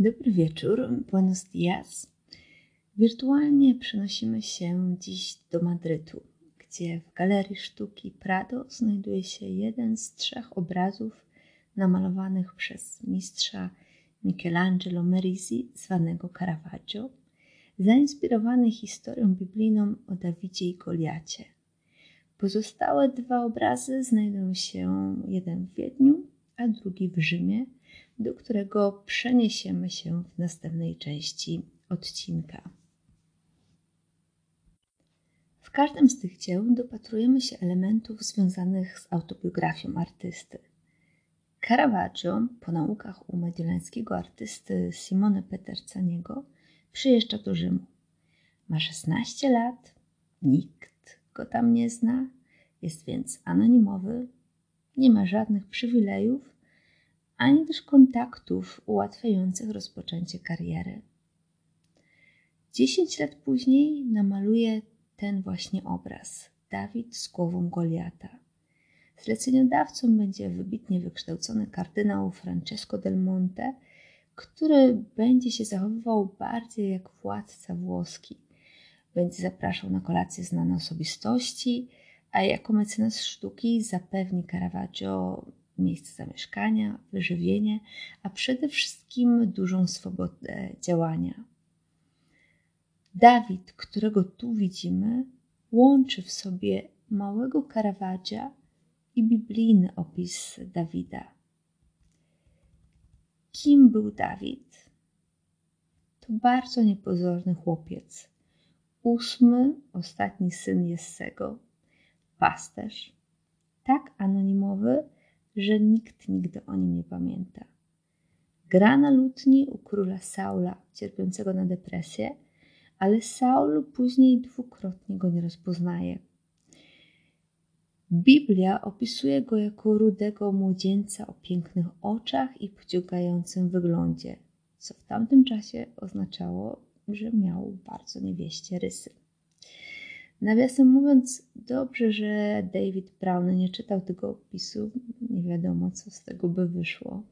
Dobry wieczór, buenos dias. Wirtualnie przenosimy się dziś do Madrytu, gdzie w Galerii Sztuki Prado znajduje się jeden z trzech obrazów namalowanych przez mistrza Michelangelo Merisi, zwanego Caravaggio, zainspirowany historią biblijną o Dawidzie i Goliacie. Pozostałe dwa obrazy znajdują się jeden w Wiedniu, a drugi w Rzymie, do którego przeniesiemy się w następnej części odcinka. W każdym z tych dzieł dopatrujemy się elementów związanych z autobiografią artysty. Caravaggio, po naukach u mediolańskiego artysty Simone Petersaniego, przyjeżdża do Rzymu. Ma 16 lat, nikt go tam nie zna, jest więc anonimowy, nie ma żadnych przywilejów, ani też kontaktów ułatwiających rozpoczęcie kariery. Dziesięć lat później namaluje ten właśnie obraz Dawid z głową Goliata. Zleceniodawcą będzie wybitnie wykształcony kardynał Francesco del Monte, który będzie się zachowywał bardziej jak władca włoski. Będzie zapraszał na kolację znane osobistości, a jako mecenas sztuki zapewni Caravaggio miejsce zamieszkania, wyżywienie, a przede wszystkim dużą swobodę działania. Dawid, którego tu widzimy, łączy w sobie małego Caravaggia i biblijny opis Dawida. Kim był Dawid? To bardzo niepozorny chłopiec. Ósmy, ostatni syn Jessego, pasterz, tak anonimowy, że nikt nigdy o nim nie pamięta. Gra na lutni u króla Saula, cierpiącego na depresję, ale Saul później dwukrotnie go nie rozpoznaje. Biblia opisuje go jako rudego młodzieńca o pięknych oczach i pociągającym wyglądzie, co w tamtym czasie oznaczało, że miał bardzo niewieście rysy. Nawiasem mówiąc, dobrze, że David Brown nie czytał tego opisu. Nie wiadomo, co z tego by wyszło.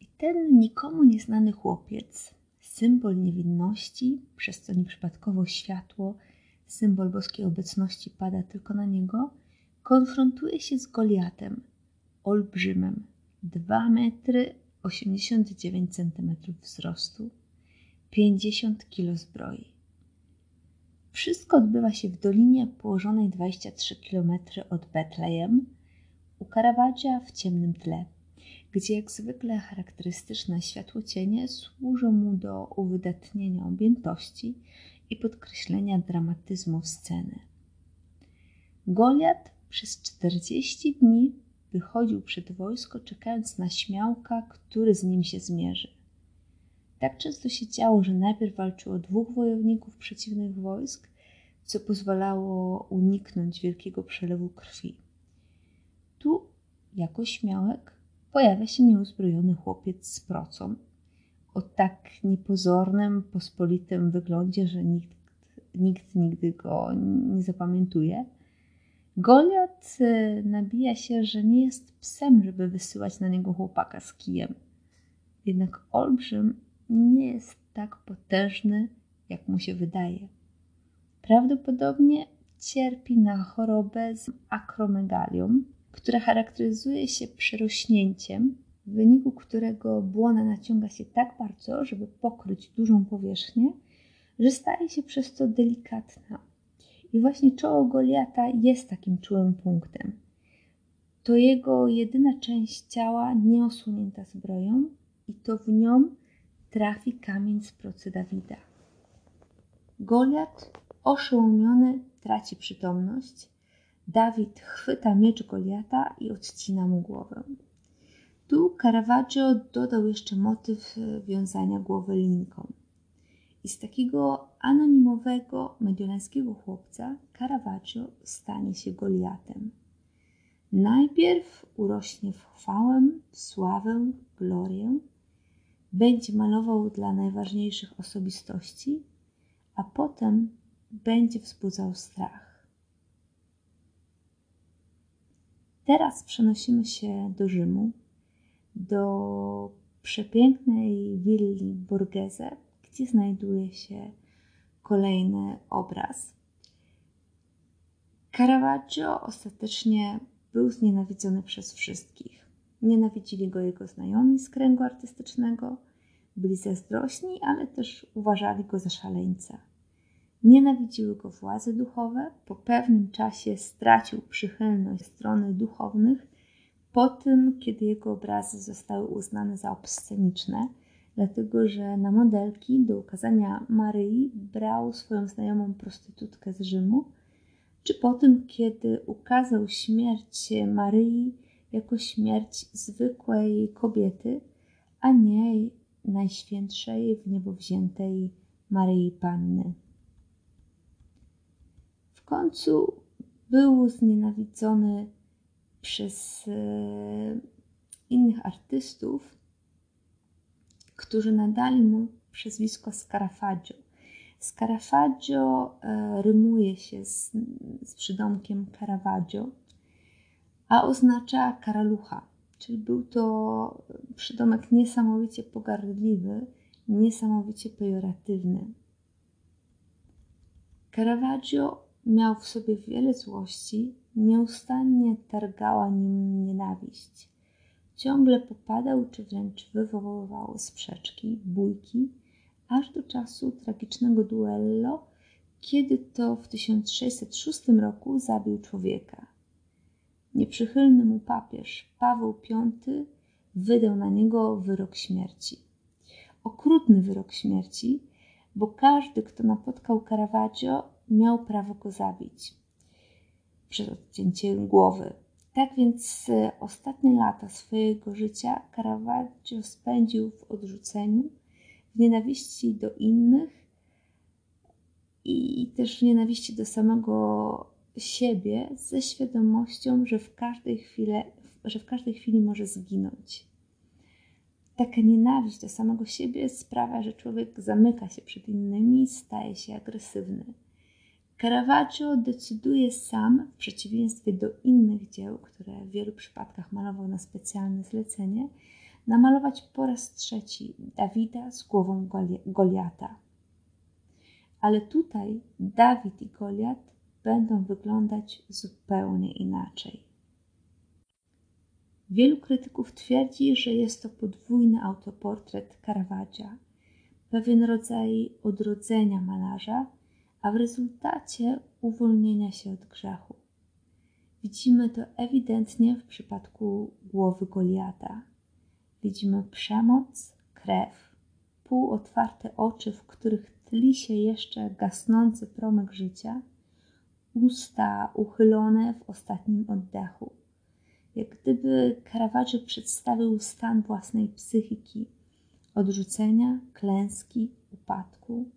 I ten nikomu nieznany chłopiec, symbol niewinności, przez co nieprzypadkowo światło, symbol boskiej obecności pada tylko na niego, konfrontuje się z Goliatem, olbrzymem, 2 metry 89 cm wzrostu, 50 kg zbroi. Wszystko odbywa się w dolinie położonej 23 km od Betlejem, u Caravaggia w ciemnym tle, gdzie jak zwykle charakterystyczne światłocienie służą mu do uwydatnienia objętości i podkreślenia dramatyzmu sceny. Goliat przez 40 dni wychodził przed wojsko, czekając na śmiałka, który z nim się zmierzy. Tak często się działo, że najpierw walczyło dwóch wojowników przeciwnych wojsk, co pozwalało uniknąć wielkiego przelewu krwi. Tu, jako śmiałek, pojawia się nieuzbrojony chłopiec z procą, o tak niepozornym, pospolitym wyglądzie, że nikt, nikt nigdy go nie zapamiętuje. Goliat e, nabija się, że nie jest psem, żeby wysyłać na niego chłopaka z kijem. Jednak olbrzym nie jest tak potężny, jak mu się wydaje. Prawdopodobnie cierpi na chorobę z akromegalią, która charakteryzuje się przerośnięciem, w wyniku którego błona naciąga się tak bardzo, żeby pokryć dużą powierzchnię, że staje się przez to delikatna. I właśnie czoło Goliata jest takim czułym punktem. To jego jedyna część ciała nieosłonięta zbroją i to w nią trafi kamień z procy Dawida. Goliat oszołomiony traci przytomność. Dawid chwyta miecz Goliata i odcina mu głowę. Tu Caravaggio dodał jeszcze motyw wiązania głowy linką. I z takiego anonimowego mediolańskiego chłopca Caravaggio stanie się Goliatem. Najpierw urośnie w chwałę, sławę, glorię, będzie malował dla najważniejszych osobistości, a potem będzie wzbudzał strach. Teraz przenosimy się do Rzymu, do przepięknej willi Borghese, gdzie znajduje się kolejny obraz. Caravaggio ostatecznie był znienawidzony przez wszystkich. Nienawidzili go jego znajomi z kręgu artystycznego, byli zazdrośni, ale też uważali go za szaleńca. Nienawidziły go władze duchowe, po pewnym czasie stracił przychylność strony duchownych, po tym, kiedy jego obrazy zostały uznane za obsceniczne, dlatego że na modelki do ukazania Maryi brał swoją znajomą prostytutkę z Rzymu, czy po tym, kiedy ukazał śmierć Maryi jako śmierć zwykłej kobiety, a nie najświętszej w niebo wziętej Maryi Panny. Końcu był znienawidzony przez e, innych artystów, którzy nadali mu przezwisko Scarafaggio. Scarafaggio e, rymuje się z, z przydomkiem Caravaggio, a oznacza karalucha, czyli był to przydomek niesamowicie pogardliwy, niesamowicie pejoratywny. Caravaggio miał w sobie wiele złości, nieustannie targała nim nienawiść. Ciągle popadał, czy wręcz wywoływał sprzeczki, bójki, aż do czasu tragicznego duello, kiedy to w 1606 roku zabił człowieka. Nieprzychylny mu papież Paweł V wydał na niego wyrok śmierci. Okrutny wyrok śmierci, bo każdy, kto napotkał Caravaggio, miał prawo go zabić przez odcięcie głowy. Tak więc e, ostatnie lata swojego życia Caravaggio spędził w odrzuceniu, w nienawiści do innych i też w nienawiści do samego siebie, ze świadomością, że w każdej chwili, że w każdej chwili może zginąć. Taka nienawiść do samego siebie sprawia, że człowiek zamyka się przed innymi, staje się agresywny. Caravaggio decyduje sam, w przeciwieństwie do innych dzieł, które w wielu przypadkach malował na specjalne zlecenie, namalować po raz trzeci Dawida z głową Goliata. Ale tutaj Dawid i Goliat będą wyglądać zupełnie inaczej. Wielu krytyków twierdzi, że jest to podwójny autoportret Caravaggia, pewien rodzaj odrodzenia malarza, a w rezultacie uwolnienia się od grzechu. Widzimy to ewidentnie w przypadku głowy Goliata. Widzimy przemoc, krew, półotwarte oczy, w których tli się jeszcze gasnący promyk życia, usta uchylone w ostatnim oddechu. Jak gdyby Caravaggio przedstawił stan własnej psychiki, odrzucenia, klęski, upadku,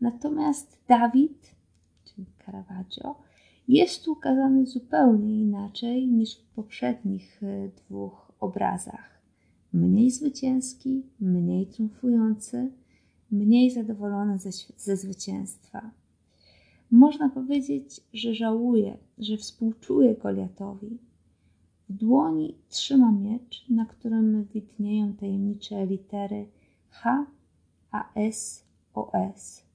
Natomiast Dawid, czyli Caravaggio, jest tu ukazany zupełnie inaczej niż w poprzednich e, dwóch obrazach. Mniej zwycięski, mniej triumfujący, mniej zadowolony ze, ze zwycięstwa. Można powiedzieć, że żałuje, że współczuje Goliatowi. W dłoni trzyma miecz, na którym widnieją tajemnicze litery H, A, S, O, S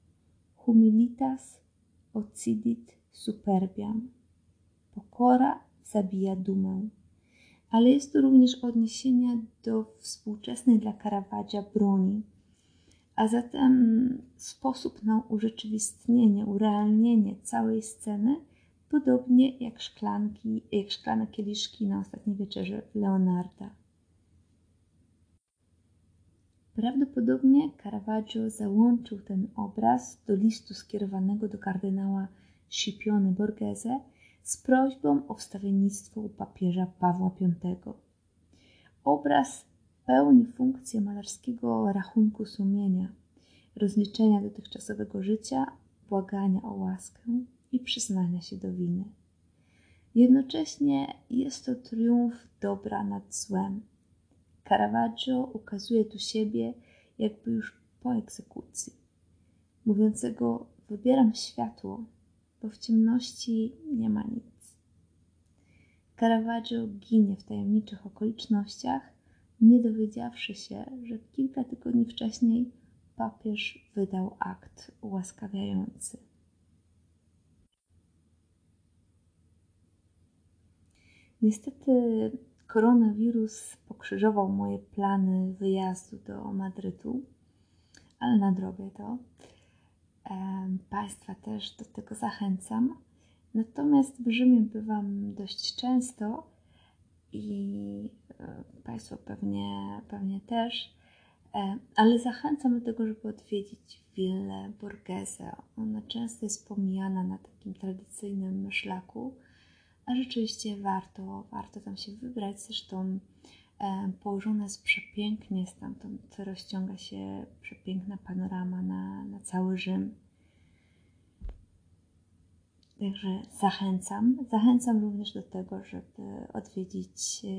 humilitas occidit superbiam. Pokora zabija dumę. Ale jest to również odniesienie do współczesnej dla Caravaggia broni, a zatem sposób na urzeczywistnienie, urealnienie całej sceny, podobnie jak szklanki, jak szklane kieliszki na ostatniej wieczerze Leonarda. Prawdopodobnie Caravaggio załączył ten obraz do listu skierowanego do kardynała Scipione Borghese z prośbą o wstawiennictwo u papieża Pawła V. Obraz pełni funkcję malarskiego rachunku sumienia, rozliczenia dotychczasowego życia, błagania o łaskę i przyznania się do winy. Jednocześnie jest to triumf dobra nad złem Caravaggio ukazuje tu siebie jakby już po egzekucji, mówiącego: Wybieram światło, bo w ciemności nie ma nic. Caravaggio ginie w tajemniczych okolicznościach, nie dowiedziawszy się, że kilka tygodni wcześniej papież wydał akt ułaskawiający. Niestety koronawirus pokrzyżował moje plany wyjazdu do Madrytu, ale nadrobię to. Państwa też do tego zachęcam. Natomiast w Rzymie bywam dość często i e, Państwo pewnie, pewnie też, ale zachęcam do tego, żeby odwiedzić willę Borghese. Ona często jest pomijana na takim tradycyjnym szlaku, a rzeczywiście warto, warto tam się wybrać. Zresztą e, położona jest przepięknie, stamtąd rozciąga się przepiękna panorama na, na cały Rzym. Także zachęcam. Zachęcam również do tego, żeby odwiedzić e,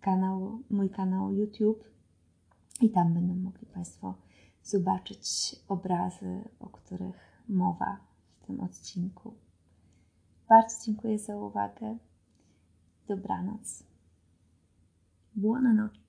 kanał, mój kanał YouTube i tam będą mogli Państwo zobaczyć obrazy, o których mowa w tym odcinku. Bardzo dziękuję za uwagę. Dobranoc. Buonanotte.